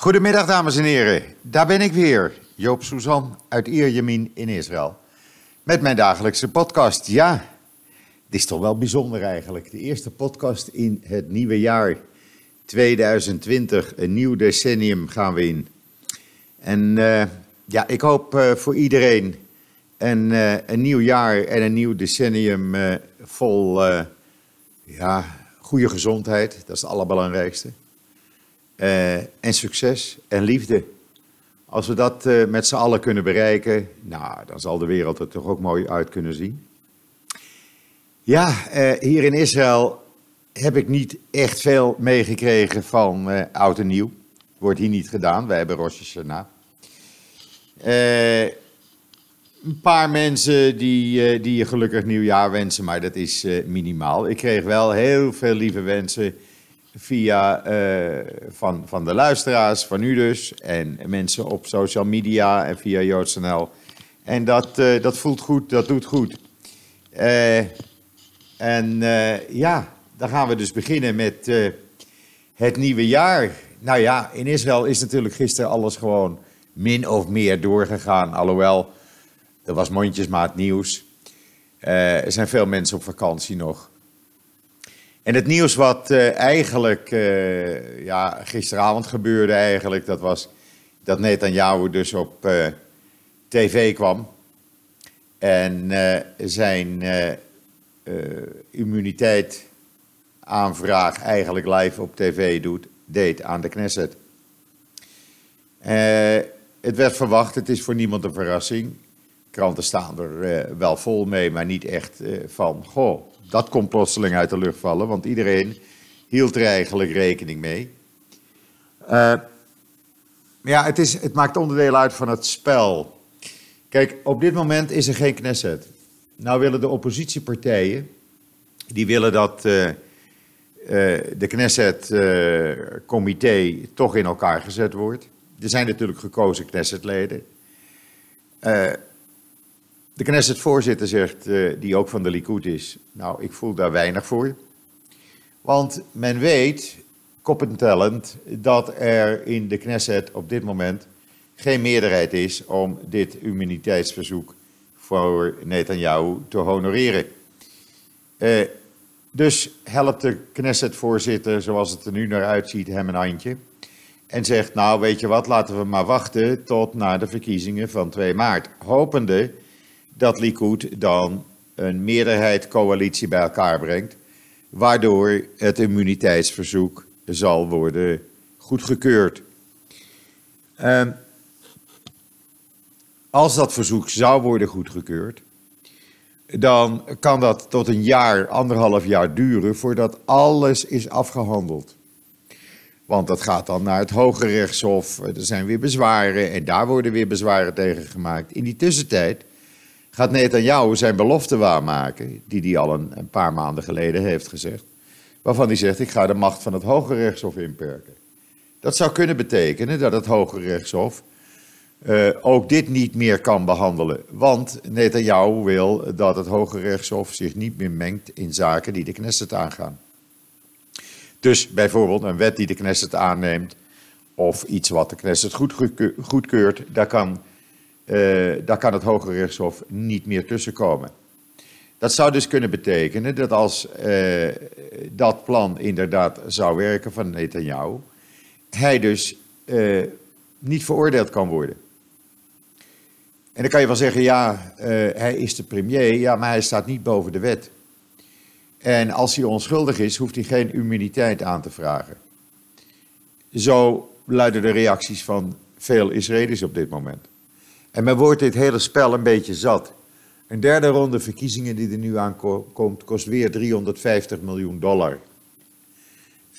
Goedemiddag, dames en heren. Daar ben ik weer, Joop Suzan uit Ierjemien in Israël. Met mijn dagelijkse podcast. Ja, het is toch wel bijzonder eigenlijk. De eerste podcast in het nieuwe jaar 2020. Een nieuw decennium gaan we in. En eh, ja, ik hoop uh, voor iedereen een, uh, een nieuw jaar en een nieuw decennium vol ja, goede gezondheid. Dat is het allerbelangrijkste. Uh, en succes en liefde. Als we dat uh, met z'n allen kunnen bereiken, nou, dan zal de wereld er toch ook mooi uit kunnen zien. Ja, uh, hier in Israël heb ik niet echt veel meegekregen van oud en nieuw. Wordt hier niet gedaan, wij hebben Rosh Hashanah. een paar mensen die, die je gelukkig nieuwjaar wensen, maar dat is minimaal. Ik kreeg wel heel veel lieve wensen via uh, van, van de luisteraars, van u dus, en mensen op social media en via JoodsNL. En dat, uh, dat voelt goed, dat doet goed. Uh, en ja, dan gaan we dus beginnen met het nieuwe jaar. Nou ja, in Israël is natuurlijk gisteren alles gewoon min of meer doorgegaan. Alhoewel, er was mondjesmaat nieuws. er zijn veel mensen op vakantie nog. En het nieuws wat uh, eigenlijk uh, ja, gisteravond gebeurde eigenlijk, dat was dat Netanyahu dus op uh, tv kwam en zijn immuniteit aanvraag eigenlijk live op tv doet, deed aan de Knesset. het werd verwacht, het is voor niemand een verrassing. Kranten staan er wel vol mee, maar niet echt van, goh, dat komt plotseling uit de lucht vallen, want iedereen hield er eigenlijk rekening mee. Uh, ja, het, is, het maakt onderdeel uit van het spel. Kijk, op dit moment is er geen Knesset. Nou willen de oppositiepartijen, die willen dat uh, uh, de Knesset-comité toch in elkaar gezet wordt. Er zijn natuurlijk gekozen Knessetleden. De Knesset-voorzitter zegt, uh, die ook van de Likud is, nou, ik voel daar weinig voor. Want men weet, koppentellend, dat er in de Knesset op dit moment geen meerderheid is om dit immuniteitsverzoek voor Netanyahu te honoreren. Uh, dus helpt de Knesset-voorzitter, zoals het er nu naar uitziet, hem een handje. En zegt, nou weet je wat, laten we maar wachten tot na de verkiezingen van 2 maart. Hopende dat Likud dan een meerderheid coalitie bij elkaar brengt, waardoor het immuniteitsverzoek zal worden goedgekeurd. Uh, als dat verzoek zou worden goedgekeurd, dan kan dat tot een jaar, anderhalf jaar duren voordat alles is afgehandeld. Want dat gaat dan naar het Hoge Rechtshof, er zijn weer bezwaren en daar worden weer bezwaren tegen gemaakt. In die tussentijd gaat Netanyahu zijn belofte waarmaken, die hij al een, paar maanden geleden heeft gezegd, waarvan hij zegt, ik ga de macht van het Hoge Rechtshof inperken. Dat zou kunnen betekenen dat het Hoge Rechtshof uh, ook dit niet meer kan behandelen, want Netanyahu wil dat het Hoge Rechtshof zich niet meer mengt in zaken die de Knesset aangaan. Dus bijvoorbeeld een wet die de Knesset aanneemt, of iets wat de Knesset goedkeurt, daar kan uh, daar kan het Hoge Rechtshof niet meer tussenkomen. Dat zou dus kunnen betekenen dat als uh, dat plan inderdaad zou werken van Netanyahu, hij dus uh, niet veroordeeld kan worden. En dan kan je wel zeggen, ja, hij is de premier, ja, maar hij staat niet boven de wet. En als hij onschuldig is, hoeft hij geen immuniteit aan te vragen. Zo luiden de reacties van veel Israëli's op dit moment. En men wordt dit hele spel een beetje zat. Een derde ronde verkiezingen die er nu aankomt, kost weer 350 miljoen dollar.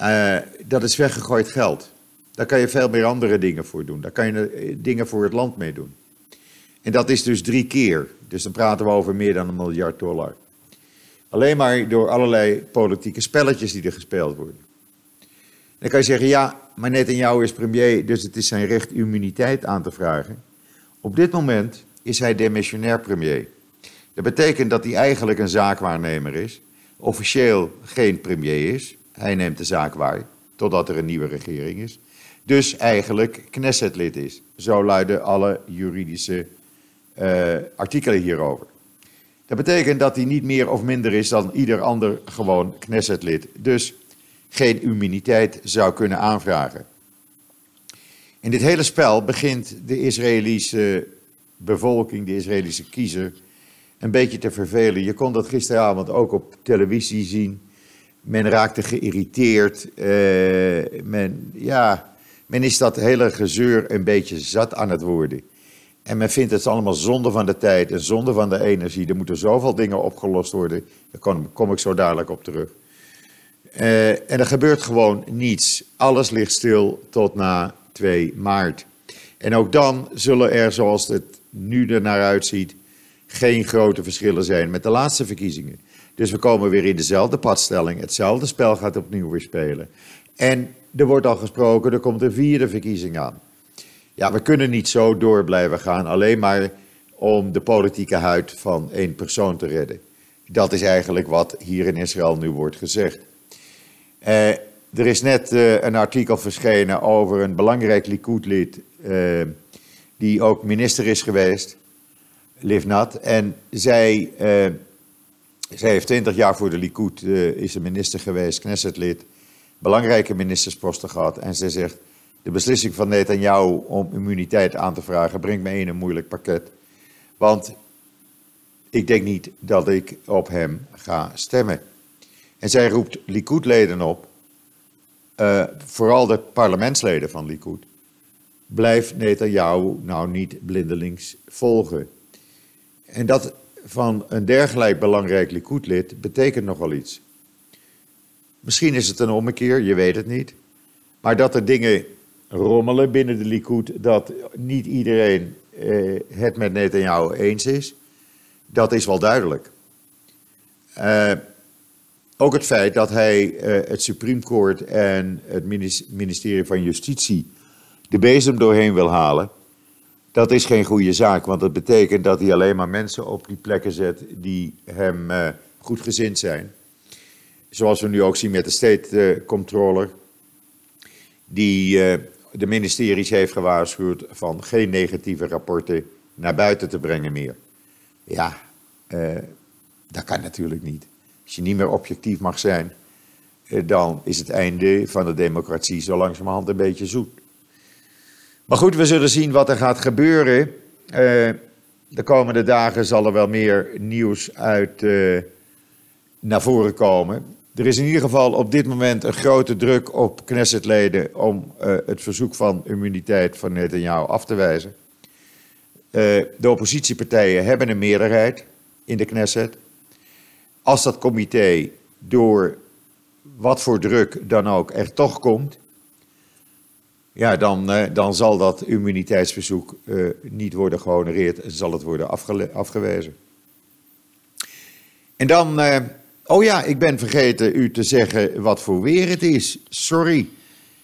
Uh, dat is weggegooid geld. Daar kan je veel meer andere dingen voor doen. Daar kan je eh, dingen voor het land mee doen. En dat is dus drie keer. Dus dan praten we over meer dan een miljard dollar. Alleen maar door allerlei politieke spelletjes die er gespeeld worden. Dan kan je zeggen, ja, maar net jou is premier, dus het is zijn recht immuniteit aan te vragen. Op dit moment is hij demissionair premier. Dat betekent dat hij eigenlijk een zaakwaarnemer is, officieel geen premier is. Hij neemt de zaak waar, totdat er een nieuwe regering is. Dus eigenlijk Knessetlid is. Zo luiden alle juridische uh, artikelen hierover. Dat betekent dat hij niet meer of minder is dan ieder ander gewoon Knessetlid. Dus geen immuniteit zou kunnen aanvragen. In dit hele spel begint de Israëlische bevolking, de Israëlische kiezer, een beetje te vervelen. Je kon dat gisteravond ook op televisie zien. Men raakte geïrriteerd. Uh, men, ja, men is dat hele gezeur een beetje zat aan het worden. En men vindt het allemaal zonde van de tijd en zonde van de energie. Er moeten zoveel dingen opgelost worden. Daar kom, ik zo dadelijk op terug. Uh, en er gebeurt gewoon niets. Alles ligt stil tot na 2 maart. En ook dan zullen er, zoals het nu er naar uitziet, geen grote verschillen zijn met de laatste verkiezingen. Dus we komen weer in dezelfde padstelling. Hetzelfde spel gaat opnieuw weer spelen. En er wordt al gesproken, er komt een vierde verkiezing aan. Ja, we kunnen niet zo door blijven gaan, alleen maar om de politieke huid van één persoon te redden. Dat is eigenlijk wat hier in Israël nu wordt gezegd. Eh, er is net uh, een artikel verschenen over een belangrijk Likud-lid, uh, die ook minister is geweest, Livnat. En zij, uh, zij heeft 20 jaar voor de Likud, is een minister geweest, Knessetlid, belangrijke ministersposten gehad. En zij zegt, de beslissing van Netanyahu om immuniteit aan te vragen brengt me in een moeilijk pakket. Want ik denk niet dat ik op hem ga stemmen. En zij roept Likud-leden op uh, vooral de parlementsleden van Likud, blijf Netanyahu nou niet blindelings volgen. En dat van een dergelijk belangrijk Likud-lid betekent nogal iets. Misschien is het een ommekeer, je weet het niet. Maar dat er dingen rommelen binnen de Likud, dat niet iedereen eh, het met Netanyahu eens is, dat is wel duidelijk. Uh, ook het feit dat hij uh, het Supreme Court en het ministerie van Justitie de bezem doorheen wil halen, dat is geen goede zaak. Want dat betekent dat hij alleen maar mensen op die plekken zet die hem uh, goedgezind zijn. Zoals we nu ook zien met de State uh, Controller, die de ministeries heeft gewaarschuwd van geen negatieve rapporten naar buiten te brengen meer. Ja, dat kan natuurlijk niet. Als je niet meer objectief mag zijn, eh, dan is het einde van de democratie zo langzamerhand een beetje zoet. Maar goed, we zullen zien wat er gaat gebeuren. Uh, de komende dagen zal er wel meer nieuws uit uh, naar voren komen. Er is in ieder geval op dit moment een grote druk op Knessetleden om het verzoek van immuniteit van Netanyahu af te wijzen. de oppositiepartijen hebben een meerderheid in de Knesset als dat comité door wat voor druk dan ook er toch komt, ja, dan, uh, dan zal dat immuniteitsverzoek uh, niet worden gehonoreerd en zal het worden afgewezen. En dan, uh, oh ja, ik ben vergeten u te zeggen wat voor weer het is. Sorry.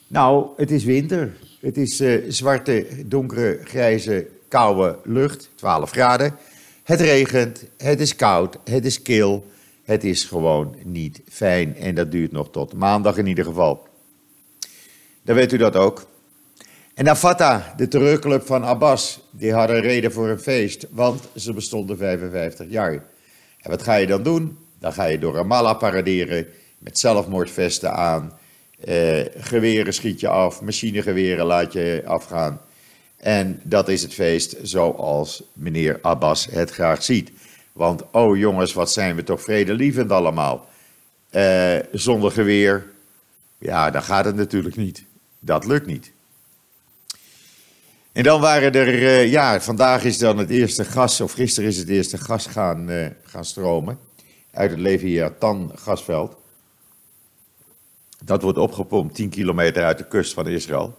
Nou, het is winter. Het is zwarte, donkere, grijze, koude lucht, 12 graden. Het regent, het is koud, het is kil. Het is gewoon niet fijn en dat duurt nog tot maandag in ieder geval. Dan weet u dat ook. En dan de terreurclub van Abbas, die hadden reden voor een feest, want ze bestonden 55 jaar. En wat ga je dan doen? Dan ga je door Ramallah paraderen met zelfmoordvesten aan, eh, geweren schiet je af, machinegeweren laat je afgaan. En dat is het feest zoals meneer Abbas het graag ziet. Want, oh jongens, wat zijn we toch vredelievend allemaal. Uh, zonder geweer, ja, dan gaat het natuurlijk niet. Dat lukt niet. En dan waren er, uh, ja, vandaag is dan het eerste gas, of gisteren is het eerste gas gaan, uh, gaan stromen. Uit het Leviathan gasveld. Dat wordt opgepompt 10 kilometer uit de kust van Israël.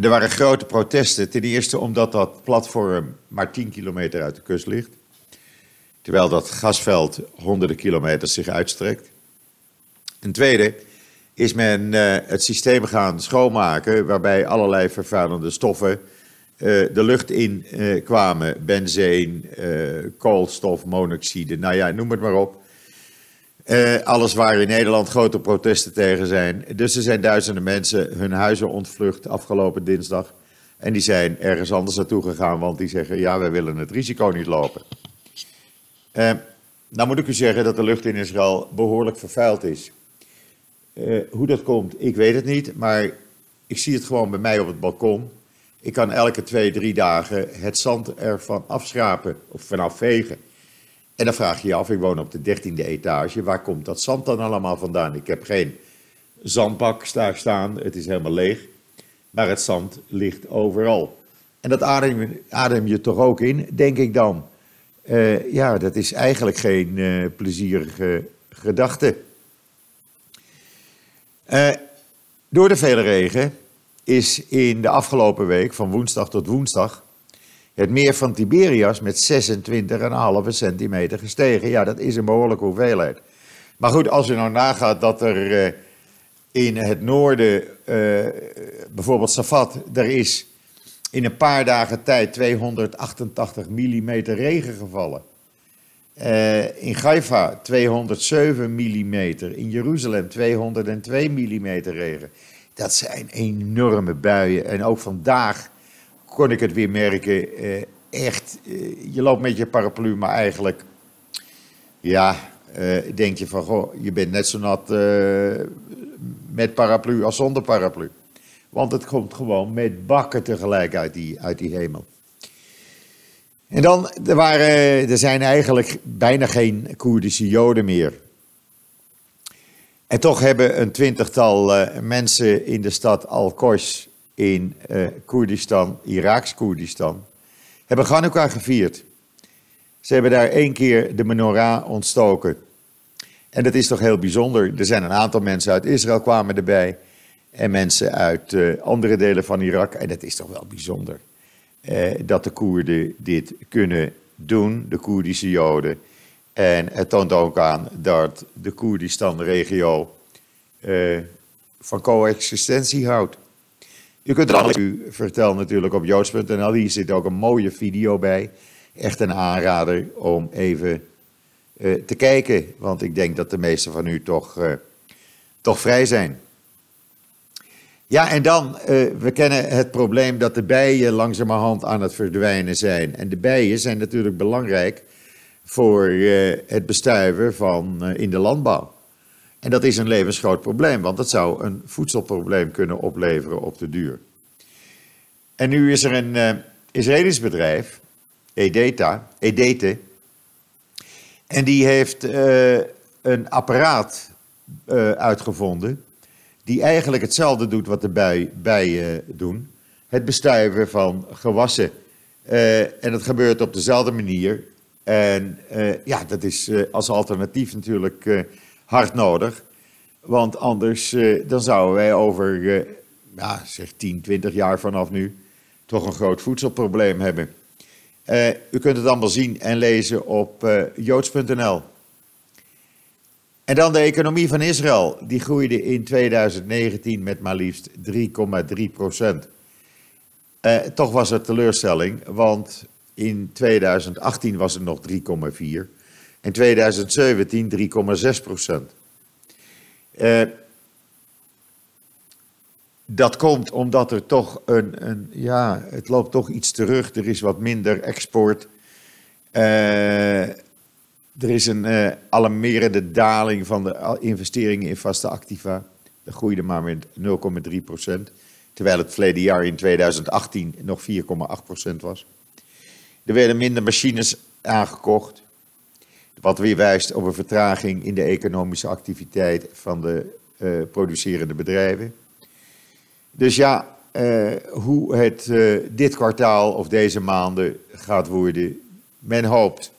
Er waren grote protesten. Ten eerste omdat dat platform maar 10 kilometer uit de kust ligt. Terwijl dat gasveld honderden kilometers zich uitstrekt. Ten tweede is men uh, het systeem gaan schoonmaken waarbij allerlei vervuilende stoffen uh, de lucht in uh, kwamen. Benzeen, koolstof, monoxide, nou ja, noem het maar op. Uh, alles waar in Nederland grote protesten tegen zijn. Dus er zijn duizenden mensen hun huizen ontvlucht afgelopen dinsdag. En die zijn ergens anders naartoe gegaan, want die zeggen: ja, wij willen het risico niet lopen. Uh, nou moet ik u zeggen dat de lucht in Israël behoorlijk vervuild is. Uh, hoe dat komt, ik weet het niet, maar ik zie het gewoon bij mij op het balkon. Ik kan elke twee, drie dagen het zand ervan afschrapen of vanaf vegen. En dan vraag je je af, ik woon op de dertiende etage, waar komt dat zand dan allemaal vandaan? Ik heb geen zandbak daar staan, het is helemaal leeg, maar het zand ligt overal. En dat adem, adem je toch ook in, denk ik dan. Uh, ja, dat is eigenlijk geen uh, plezierige gedachte. Uh, door de vele regen is in de afgelopen week, van woensdag tot woensdag, het meer van Tiberias met 26,5 centimeter gestegen. Ja, dat is een behoorlijke hoeveelheid. Maar goed, als je nou nagaat dat er uh, in het noorden, uh, bijvoorbeeld Safat, er is in een paar dagen tijd 288 mm regen gevallen. Uh, in Haifa 207 mm, in Jeruzalem 202 mm regen. Dat zijn enorme buien. En ook vandaag kon ik het weer merken. Eh, echt, eh, je loopt met je paraplu, maar eigenlijk, ja, eh, denk je van, goh, je bent net zo nat met paraplu als zonder paraplu. Want het komt gewoon met bakken tegelijk uit die, uit die hemel. En dan, er, waren, er zijn eigenlijk bijna geen Koerdische Joden meer. En toch hebben een twintigtal mensen in de stad Al-Qosh in uh, Koerdistan, Iraaks Koerdistan, hebben Hanukkah gevierd. Ze hebben daar één keer de menorah ontstoken. En dat is toch heel bijzonder. Er zijn een aantal mensen uit Israël kwamen erbij. En mensen uit uh, andere delen van Irak. En dat is toch wel bijzonder. Uh, dat de Koerden dit kunnen doen, de Koerdische Joden. En het toont ook aan dat de Koerdistan-regio van coexistentie houdt. Je kunt het u vertellen natuurlijk op joods.nl. Hier zit ook een mooie video bij. Echt een aanrader om even uh, te kijken. Want ik denk dat de meesten van u toch, uh, toch vrij zijn. Ja, en dan, uh, we kennen het probleem dat de bijen langzamerhand aan het verdwijnen zijn. En de bijen zijn natuurlijk belangrijk voor het bestuiven van in de landbouw. En dat is een levensgroot probleem, want dat zou een voedselprobleem kunnen opleveren op de duur. En nu is er een uh, Israëlisch bedrijf, Edeta, Edete, en die heeft uh, een apparaat uh, uitgevonden die eigenlijk hetzelfde doet wat de bijen bij, doen. Het bestuiven van gewassen. en dat gebeurt op dezelfde manier. En ja, dat is als alternatief natuurlijk hard nodig. Want anders uh, dan zouden wij over uh, ja, zeg 10, 20 jaar vanaf nu toch een groot voedselprobleem hebben. Uh, u kunt het allemaal zien en lezen op joods.nl. En dan de economie van Israël. Die groeide in 2019 met maar liefst 3,3 procent. toch was het teleurstelling, want in 2018 was het nog 3,4 in 2017 3,6 procent. Uh, dat komt omdat er toch een, een, ja, het loopt toch iets terug. Er is wat minder export. Uh, er is een uh, alarmerende daling van de investeringen in vaste activa. Dat groeide maar met 0,3 procent. Terwijl het verleden jaar in 2018 nog 4,8 procent was. Er werden minder machines aangekocht. Wat weer wijst op een vertraging in de economische activiteit van de uh, producerende bedrijven. Dus ja, uh, hoe het uh, dit kwartaal of deze maanden gaat worden, men hoopt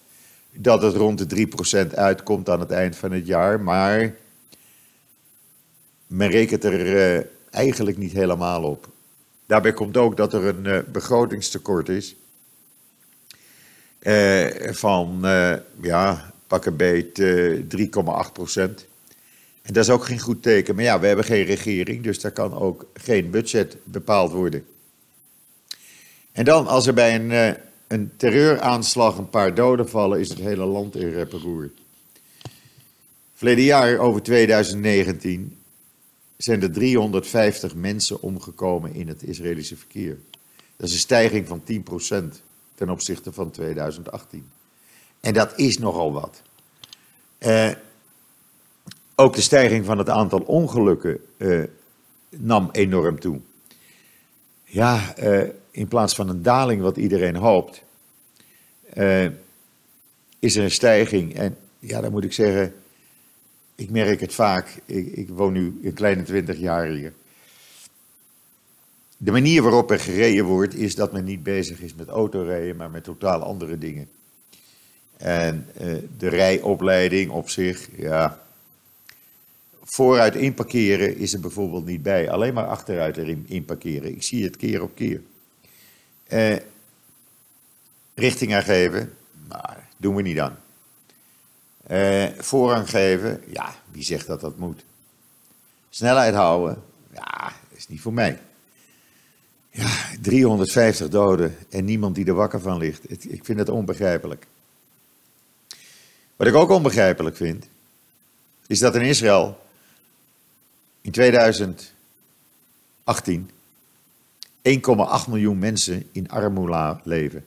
dat het rond de 3% uitkomt aan het eind van het jaar, maar men rekent er eigenlijk niet helemaal op. Daarbij komt ook dat er een begrotingstekort is. van ja, pak een beet 3,8 procent. En dat is ook geen goed teken. Maar ja, we hebben geen regering, dus daar kan ook geen budget bepaald worden. En dan, als er bij een, uh, een terreuraanslag een paar doden vallen, is het hele land in rep Verleden jaar, over 2019, zijn er 350 mensen omgekomen in het Israëlische verkeer. Dat is een stijging van 10% ten opzichte van 2018. En dat is nogal wat. Eh, ook de stijging van het aantal ongelukken eh, nam enorm toe. Ja, eh, in plaats van een daling wat iedereen hoopt, is er een stijging. En ja, dan moet ik zeggen, ik merk het vaak. Ik, ik woon nu een kleine twintig jaar hier. De manier waarop er gereden wordt, is dat men niet bezig is met autorijden, maar met totaal andere dingen. En uh, de rijopleiding op zich, ja. Vooruit inparkeren is er bijvoorbeeld niet bij. Alleen maar achteruit erin inparkeren. Ik zie het keer op keer. Uh, richting aangeven, maar doen we niet aan. Uh, voorrang geven, ja, wie zegt dat dat moet? Snelheid houden, ja, is niet voor mij. Ja, 350 doden en niemand die er wakker van ligt. Ik vind het onbegrijpelijk. Wat ik ook onbegrijpelijk vind, is dat in Israël in 2018 1,8 miljoen mensen in armoede leven.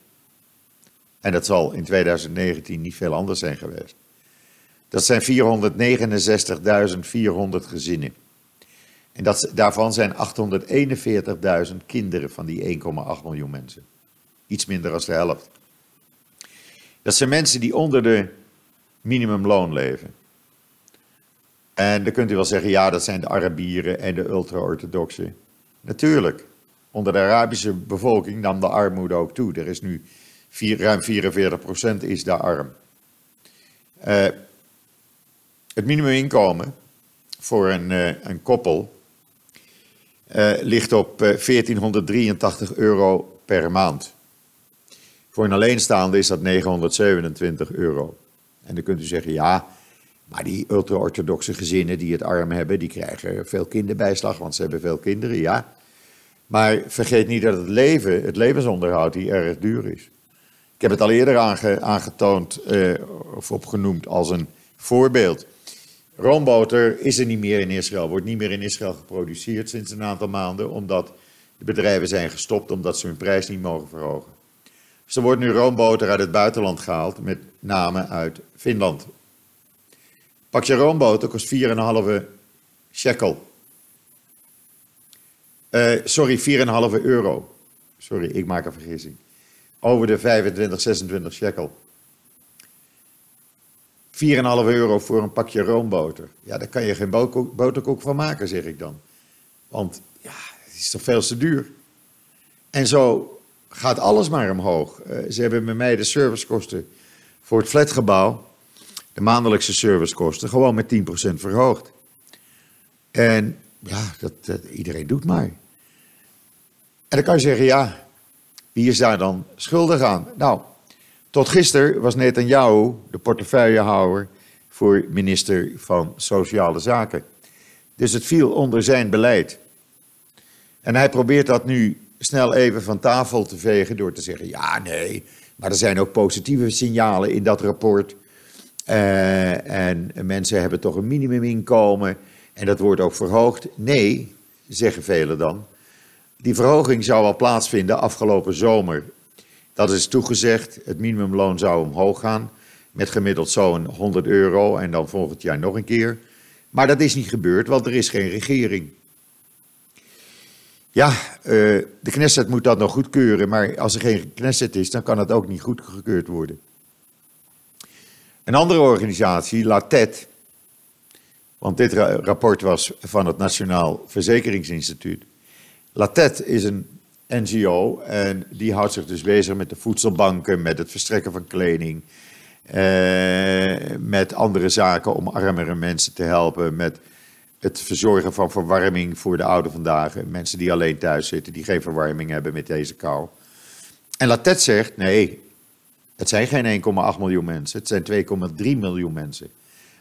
En dat zal in 2019 niet veel anders zijn geweest. Dat zijn 469.400 gezinnen. En dat, daarvan zijn 841.000 kinderen van die 1,8 miljoen mensen. Iets minder dan de helft. Dat zijn mensen die onder de minimumloon leven. En dan kunt u wel zeggen, ja, dat zijn de Arabieren en de ultra-orthodoxen. Natuurlijk, onder de Arabische bevolking nam de armoede ook toe. Er is nu ruim 44% is daar arm. Uh, het minimuminkomen voor een, uh, een koppel uh, ligt op 1483 euro per maand. Voor een alleenstaande is dat 927 euro. En dan kunt u zeggen, ja, maar die ultra-orthodoxe gezinnen die het arm hebben, die krijgen veel kinderbijslag, want ze hebben veel kinderen, ja. Maar vergeet niet dat het leven, het levensonderhoud, die erg duur is. Ik heb het al eerder aangetoond uh, of opgenoemd als een voorbeeld. Roomboter is er niet meer in Israël, wordt niet meer in Israël geproduceerd sinds een aantal maanden, omdat de bedrijven zijn gestopt omdat ze hun prijs niet mogen verhogen. Dus er wordt nu roomboter uit het buitenland gehaald, met name uit Finland. Pakje roomboter kost 4,5 shekel. Uh, sorry, 4,5 euro. Sorry, ik maak een vergissing. Over de 25, 26 shekel. 4,5 euro voor een pakje roomboter. Ja, daar kan je geen boterkoek van maken, zeg ik dan. Want ja, het is toch veel te duur. En zo gaat alles maar omhoog. Uh, ze hebben met mij de servicekosten voor het flatgebouw, de maandelijkse servicekosten, gewoon met 10% verhoogd. En ja, dat, dat, iedereen doet maar. En dan kan je zeggen, ja, wie is daar dan schuldig aan? Nou, tot gisteren was Netanyahu de portefeuillehouder voor minister van Sociale Zaken. Dus het viel onder zijn beleid. En hij probeert dat nu snel even van tafel te vegen door te zeggen: ja, nee, maar er zijn ook positieve signalen in dat rapport. Uh, en mensen hebben toch een minimuminkomen en dat wordt ook verhoogd. Nee, zeggen velen dan. Die verhoging zou al plaatsvinden afgelopen zomer. Dat is toegezegd. Het minimumloon zou omhoog gaan. Met gemiddeld zo'n 100 euro en dan volgend jaar nog een keer. Maar dat is niet gebeurd, want er is geen regering. Ja, uh, de Knesset moet dat nog goedkeuren, maar als er geen Knesset is, dan kan het ook niet goedgekeurd worden. Een andere organisatie, LATET, want dit rapport was van het Nationaal Verzekeringsinstituut. LATET is een NGO en die houdt zich dus bezig met de voedselbanken, met het verstrekken van kleding, eh, met andere zaken om armere mensen te helpen, met het verzorgen van verwarming voor de oude vandaag. Mensen die alleen thuis zitten, die geen verwarming hebben met deze kou. En Latet zegt, nee, het zijn geen 1,8 miljoen mensen, het zijn 2,3 miljoen mensen.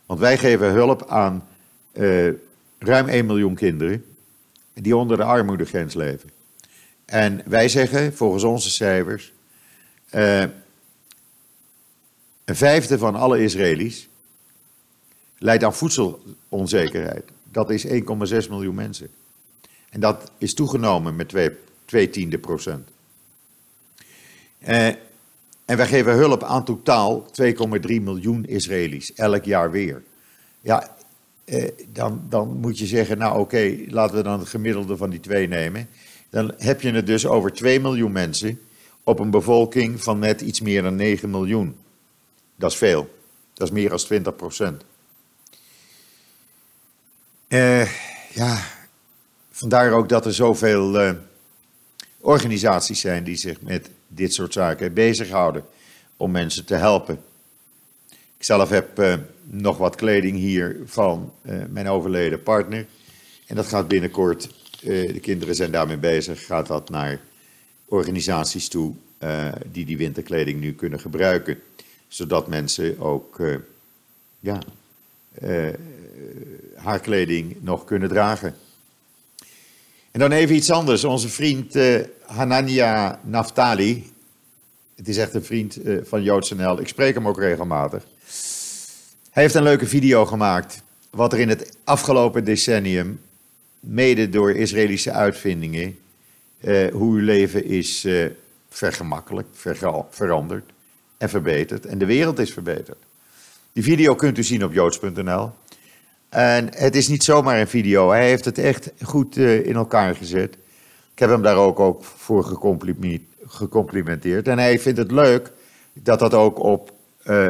Want wij geven hulp aan uh, ruim 1 miljoen kinderen die onder de armoedegrens leven. En wij zeggen, volgens onze cijfers, uh, een vijfde van alle Israëli's leidt aan voedselonzekerheid. Dat is 1,6 miljoen mensen. En dat is toegenomen met 2, 2 tiende procent. Eh, en wij geven hulp aan totaal 2,3 miljoen Israëli's, elk jaar weer. Ja, eh, dan, dan moet je zeggen, nou oké, laten we dan het gemiddelde van die twee nemen. Dan heb je het dus over 2 miljoen mensen op een bevolking van net iets meer dan 9 miljoen. Dat is veel. Dat is meer dan 20 procent. Uh, ja, vandaar ook dat er zoveel uh, organisaties zijn die zich met dit soort zaken bezighouden om mensen te helpen. Ik zelf heb uh, nog wat kleding hier van mijn overleden partner. En dat gaat binnenkort, de kinderen zijn daarmee bezig, gaat dat naar organisaties toe die die winterkleding nu kunnen gebruiken. Zodat mensen ook ja, haar kleding nog kunnen dragen. En dan even iets anders. Onze vriend uh, Hanania Naftali. Het is echt een vriend uh, van JoodsNL. Ik spreek hem ook regelmatig. Hij heeft een leuke video gemaakt. Wat er in het afgelopen decennium, mede door Israëlische uitvindingen, uh, hoe uw leven is vergemakkelijk, veranderd en verbeterd. En de wereld is verbeterd. Die video kunt u zien op joods.nl. En het is niet zomaar een video. Hij heeft het echt goed uh, in elkaar gezet. Ik heb hem daar ook, ook voor gecomplimenteerd. En hij vindt het leuk dat dat ook op uh,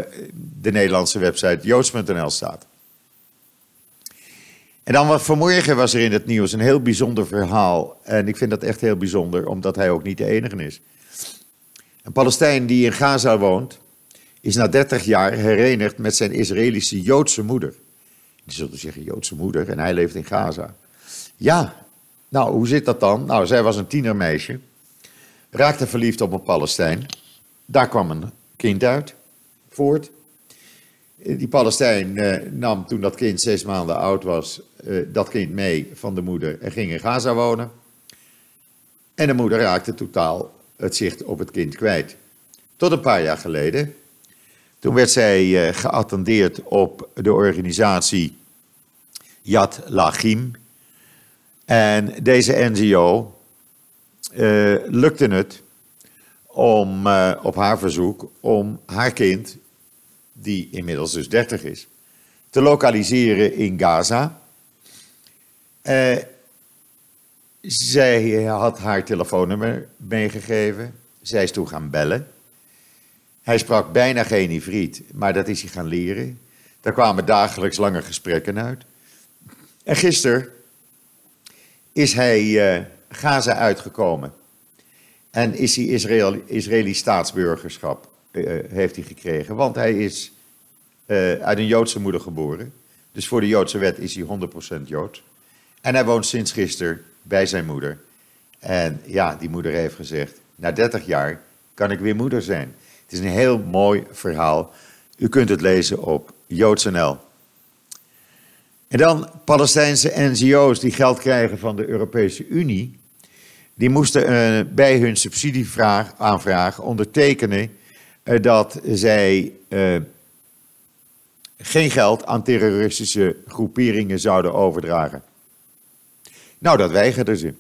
de Nederlandse website joods.nl staat. En dan vanmorgen was er in het nieuws een heel bijzonder verhaal. En ik vind dat echt heel bijzonder, omdat hij ook niet de enige is. Een Palestijn die in Gaza woont, is na 30 jaar herenigd met zijn Israëlische Joodse moeder. Die zullen zeggen Joodse moeder en hij leeft in Gaza. Ja, nou hoe zit dat dan? Nou, zij was een tienermeisje, raakte verliefd op een Palestijn. Daar kwam een kind uit, voort. Die Palestijn eh, nam toen dat kind zes maanden oud was, eh, dat kind mee van de moeder en ging in Gaza wonen. En de moeder raakte totaal het zicht op het kind kwijt. Tot een paar jaar geleden. Toen werd zij uh, geattendeerd op de organisatie Yad Lachim. En deze NGO uh, lukte het om uh, op haar verzoek om haar kind, die inmiddels dus 30 is, te lokaliseren in Gaza. Uh, zij had haar telefoonnummer meegegeven. Zij is toen gaan bellen. Hij sprak bijna geen Ivriet, maar dat is hij gaan leren. Daar kwamen dagelijks lange gesprekken uit. En gisteren is hij uh, Gaza uitgekomen. En is hij Israël, Israëlisch staatsburgerschap uh, heeft hij gekregen. Want hij is uh, uit een Joodse moeder geboren. Dus voor de Joodse wet is hij 100% Joods. En hij woont sinds gisteren bij zijn moeder. En ja, die moeder heeft gezegd: Na 30 jaar kan ik weer moeder zijn. Het is een heel mooi verhaal. U kunt het lezen op joods.nl. En dan Palestijnse NGO's die geld krijgen van de Europese Unie. Die moesten uh, bij hun subsidieaanvraag ondertekenen uh, dat zij uh, geen geld aan terroristische groeperingen zouden overdragen. Nou, dat weigerden ze.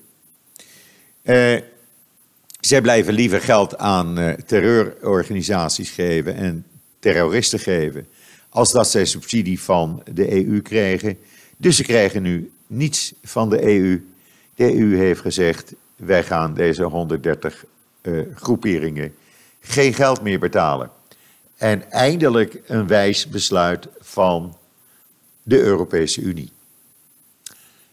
zij blijven liever geld aan terreurorganisaties geven en terroristen geven als dat zij subsidie van de EU kregen. Dus ze krijgen nu niets van de EU. De EU heeft gezegd, wij gaan deze 130 uh, eh, groeperingen geen geld meer betalen. En eindelijk een wijs besluit van de Europese Unie.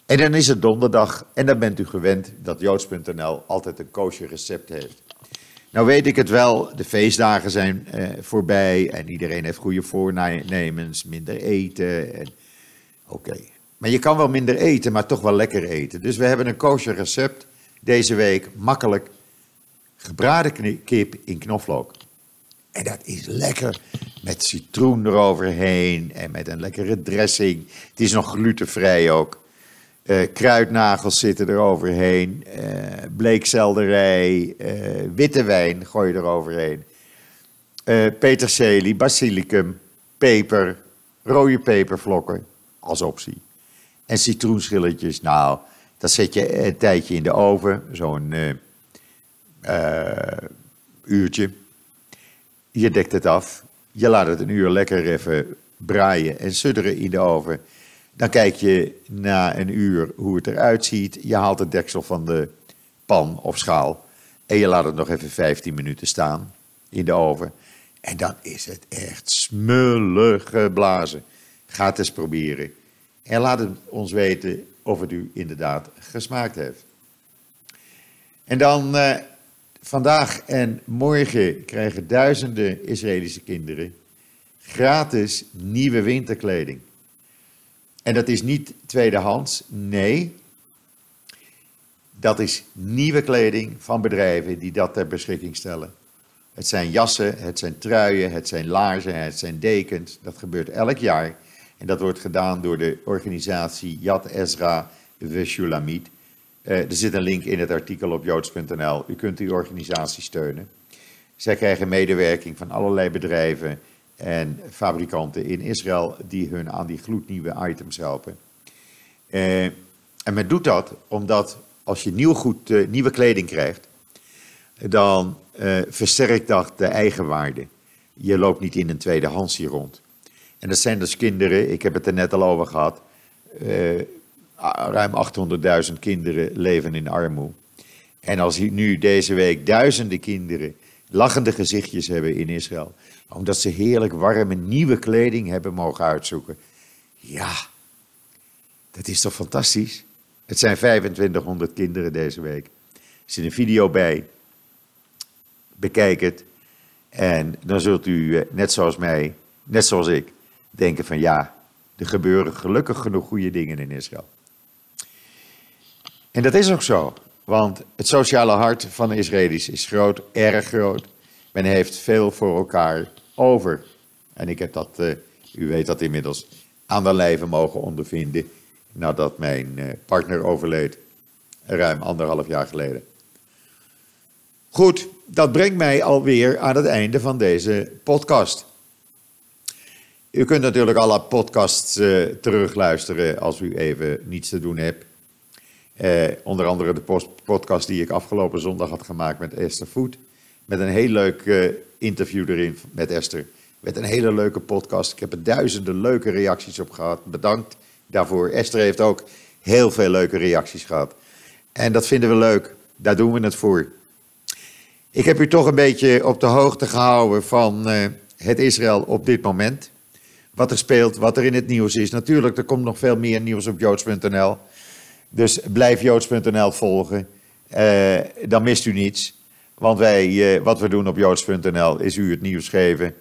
En dan is het donderdag en dan bent u gewend dat joods.nl altijd een koosje recept heeft. Nou weet ik het wel, de feestdagen zijn eh, voorbij en iedereen heeft goede voornemens, minder eten. Oké, maar je kan wel minder eten, maar toch wel lekker eten. Dus we hebben een kosher recept deze week, makkelijk, gebraden kip in knoflook. En dat is lekker met citroen eroverheen en met een lekkere dressing. Het is nog glutenvrij ook. Uh, kruidnagels zitten er overheen. Uh, bleekselderij. Uh, witte wijn gooi je er overheen. peterselie, basilicum, peper, rode pepervlokken als optie. En citroenschilletjes, nou, dat zet je een tijdje in de oven, zo'n uurtje. Je dekt het af, je laat het een uur lekker even braaien en sudderen in de oven. Dan kijk je na een uur hoe het eruit ziet. Je haalt het deksel van de pan of schaal en je laat het nog even 15 minuten staan in de oven. En dan is het echt smullig geblazen. Ga eens proberen. En laat het ons weten of het u inderdaad gesmaakt heeft. En dan eh, vandaag en morgen krijgen duizenden Israëlische kinderen gratis nieuwe winterkleding. En dat is niet tweedehands, nee. Dat is nieuwe kleding van bedrijven die dat ter beschikking stellen. Het zijn jassen, het zijn truien, het zijn laarzen, het zijn dekens. Dat gebeurt elk jaar. En dat wordt gedaan door de organisatie Yad Ezra Veshulamit. Uh, er zit een link in het artikel op joods.nl. U kunt die organisatie steunen. Zij krijgen medewerking van allerlei bedrijven en fabrikanten in Israël die hun aan die gloednieuwe items helpen. Uh, en men doet dat omdat als je nieuw goed, uh, nieuwe kleding krijgt, dan uh, versterkt dat de eigenwaarde. Je loopt niet in een tweedehands hier rond. En dat zijn dus kinderen, ik heb het er net al over gehad, ruim 800.000 kinderen leven in armoede. En als nu deze week duizenden kinderen lachende gezichtjes hebben in Israël, omdat ze heerlijk warme nieuwe kleding hebben mogen uitzoeken. Ja, dat is toch fantastisch? Het zijn 2500 kinderen deze week. Er zit een video bij bekijk het. En dan zult u, eh, net zoals mij, net zoals ik, denken van ja, er gebeuren gelukkig genoeg goede dingen in Israël. En dat is ook zo, want het sociale hart van de Israëli's is groot, erg groot. Men heeft veel voor elkaar over. En ik heb dat, uh, u weet dat inmiddels, aan de lijve mogen ondervinden nadat mijn uh, partner overleed, ruim anderhalf jaar geleden. Goed, dat brengt mij alweer aan het einde van deze podcast. U kunt natuurlijk alle podcasts uh, terugluisteren als u even niets te doen hebt. Onder andere de podcast die ik afgelopen zondag had gemaakt met Esther Voet. Met een heel leuk uh, interview erin met Esther. Met een hele leuke podcast. Ik heb er duizenden leuke reacties op gehad. Bedankt daarvoor. Esther heeft ook heel veel leuke reacties gehad. En dat vinden we leuk. Daar doen we het voor. Ik heb u toch een beetje op de hoogte gehouden van uh, het Israël op dit moment. Wat er speelt, wat er in het nieuws is. Natuurlijk, er komt nog veel meer nieuws op joods.nl. Dus blijf joods.nl volgen. Uh, dan mist u niets. Want wij, uh, wat we doen op joods.nl is u het nieuws geven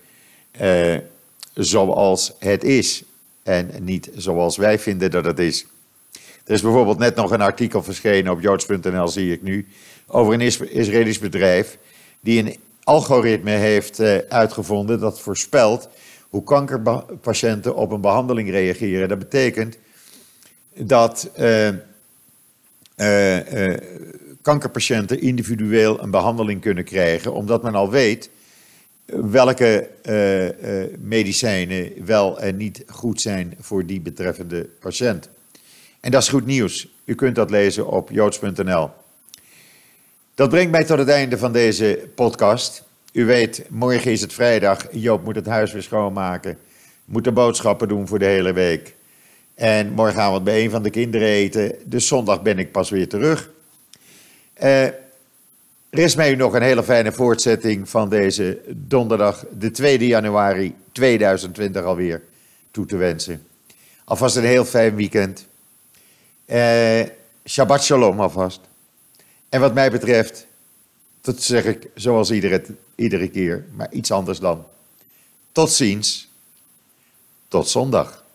zoals het is. En niet zoals wij vinden dat het is. Er is bijvoorbeeld net nog een artikel verschenen op joods.nl, zie ik nu, over een Israëlisch bedrijf die een algoritme heeft uh, uitgevonden dat voorspelt hoe kankerpatiënten op een behandeling reageren. Dat betekent dat kankerpatiënten individueel een behandeling kunnen krijgen, omdat men al weet welke medicijnen wel en niet goed zijn voor die betreffende patiënt. En dat is goed nieuws. U kunt dat lezen op joods.nl. Dat brengt mij tot het einde van deze podcast. U weet, morgen is het vrijdag. Joop moet het huis weer schoonmaken. Moet de boodschappen doen voor de hele week. En morgen gaan we bij een van de kinderen eten. Dus zondag ben ik pas weer terug. Uh, er is mij nog een hele fijne voortzetting van deze donderdag, de 2 januari 2020 alweer, toe te wensen. Alvast een heel fijn weekend. Uh, Shabbat shalom alvast. En wat mij betreft, dat zeg ik zoals iedere, iedere keer, maar iets anders dan. Tot ziens. Tot zondag.